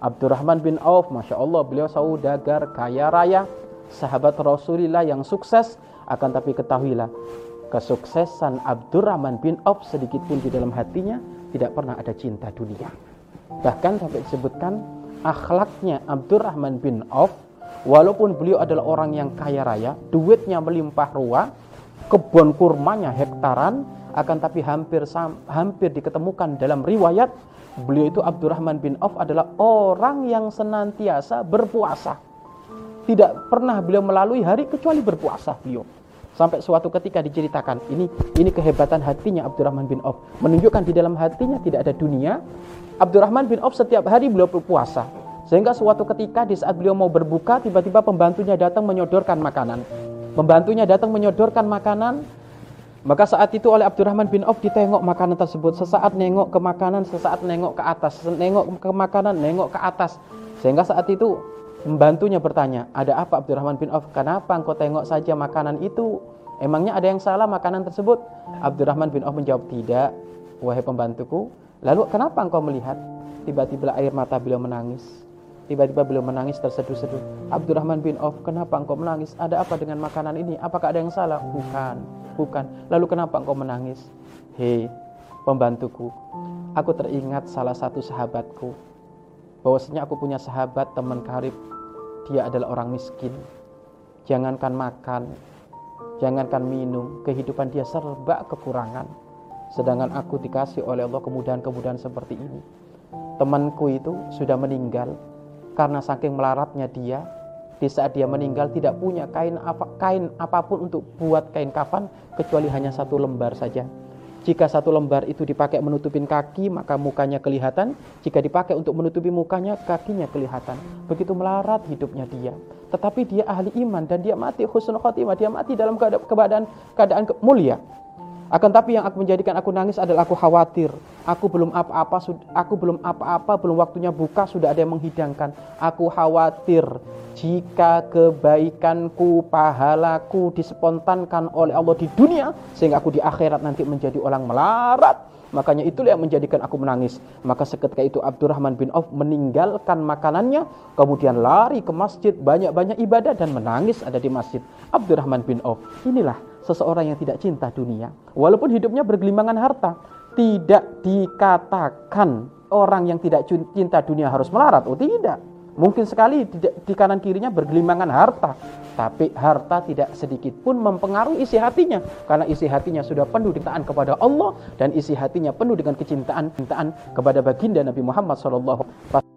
Abdurrahman bin Auf, Masya Allah, beliau saudagar, kaya raya, sahabat Rasulullah yang sukses, akan tapi ketahuilah, kesuksesan Abdurrahman bin Auf sedikit pun di dalam hatinya tidak pernah ada cinta dunia. Bahkan sampai disebutkan akhlaknya Abdurrahman bin Auf walaupun beliau adalah orang yang kaya raya, duitnya melimpah ruah, kebun kurmanya hektaran, akan tapi hampir hampir diketemukan dalam riwayat beliau itu Abdurrahman bin Auf adalah orang yang senantiasa berpuasa. Tidak pernah beliau melalui hari kecuali berpuasa beliau. Sampai suatu ketika diceritakan, ini ini kehebatan hatinya Abdurrahman bin Auf. Menunjukkan di dalam hatinya tidak ada dunia. Abdurrahman bin Auf setiap hari beliau berpuasa. Sehingga suatu ketika di saat beliau mau berbuka, tiba-tiba pembantunya datang menyodorkan makanan. Pembantunya datang menyodorkan makanan, maka saat itu oleh Abdurrahman bin Auf ditengok makanan tersebut. Sesaat nengok ke makanan, sesaat nengok ke atas. Nengok ke makanan, nengok ke atas. Sehingga saat itu pembantunya bertanya, ada apa Abdurrahman bin Auf? Kenapa engkau tengok saja makanan itu? Emangnya ada yang salah makanan tersebut? Abdurrahman bin Auf menjawab, tidak, wahai pembantuku. Lalu kenapa engkau melihat? Tiba-tiba air mata beliau menangis. Tiba-tiba beliau menangis terseduh-seduh. Abdurrahman bin Auf, kenapa engkau menangis? Ada apa dengan makanan ini? Apakah ada yang salah? Bukan Bukan. Lalu kenapa engkau menangis? Hei, pembantuku, aku teringat salah satu sahabatku. Bahwasanya aku punya sahabat teman karib. Dia adalah orang miskin. Jangankan makan, jangankan minum, kehidupan dia serba kekurangan. Sedangkan aku dikasih oleh Allah kemudahan-kemudahan seperti ini. Temanku itu sudah meninggal karena saking melaratnya dia, di saat dia meninggal tidak punya kain apa kain apa pun untuk buat kain kafan kecuali hanya satu lembar saja. Jika satu lembar itu dipakai menutupin kaki, maka mukanya kelihatan. Jika dipakai untuk menutupi mukanya, kakinya kelihatan. Begitu melarat hidupnya dia. Tetapi dia ahli iman dan dia mati husnul khotimah. Dia mati dalam keadaan keadaan mulia. Akan tapi yang aku menjadikan aku nangis adalah aku khawatir. Aku belum apa-apa, aku belum apa-apa, belum waktunya buka sudah ada yang menghidangkan. Aku khawatir jika kebaikanku, pahalaku dispontankan oleh Allah di dunia sehingga aku di akhirat nanti menjadi orang melarat. Makanya itulah yang menjadikan aku menangis. Maka seketika itu Abdurrahman bin Auf meninggalkan makanannya, kemudian lari ke masjid, banyak-banyak ibadah dan menangis ada di masjid. Abdurrahman bin Auf. Inilah seseorang yang tidak cinta dunia. Walaupun hidupnya bergelimbangan harta, tidak dikatakan orang yang tidak cinta dunia harus melarat. Oh tidak. Mungkin sekali di, kanan kirinya bergelimbangan harta, tapi harta tidak sedikit pun mempengaruhi isi hatinya karena isi hatinya sudah penuh dengan kepada Allah dan isi hatinya penuh dengan kecintaan, kecintaan kepada baginda Nabi Muhammad SAW.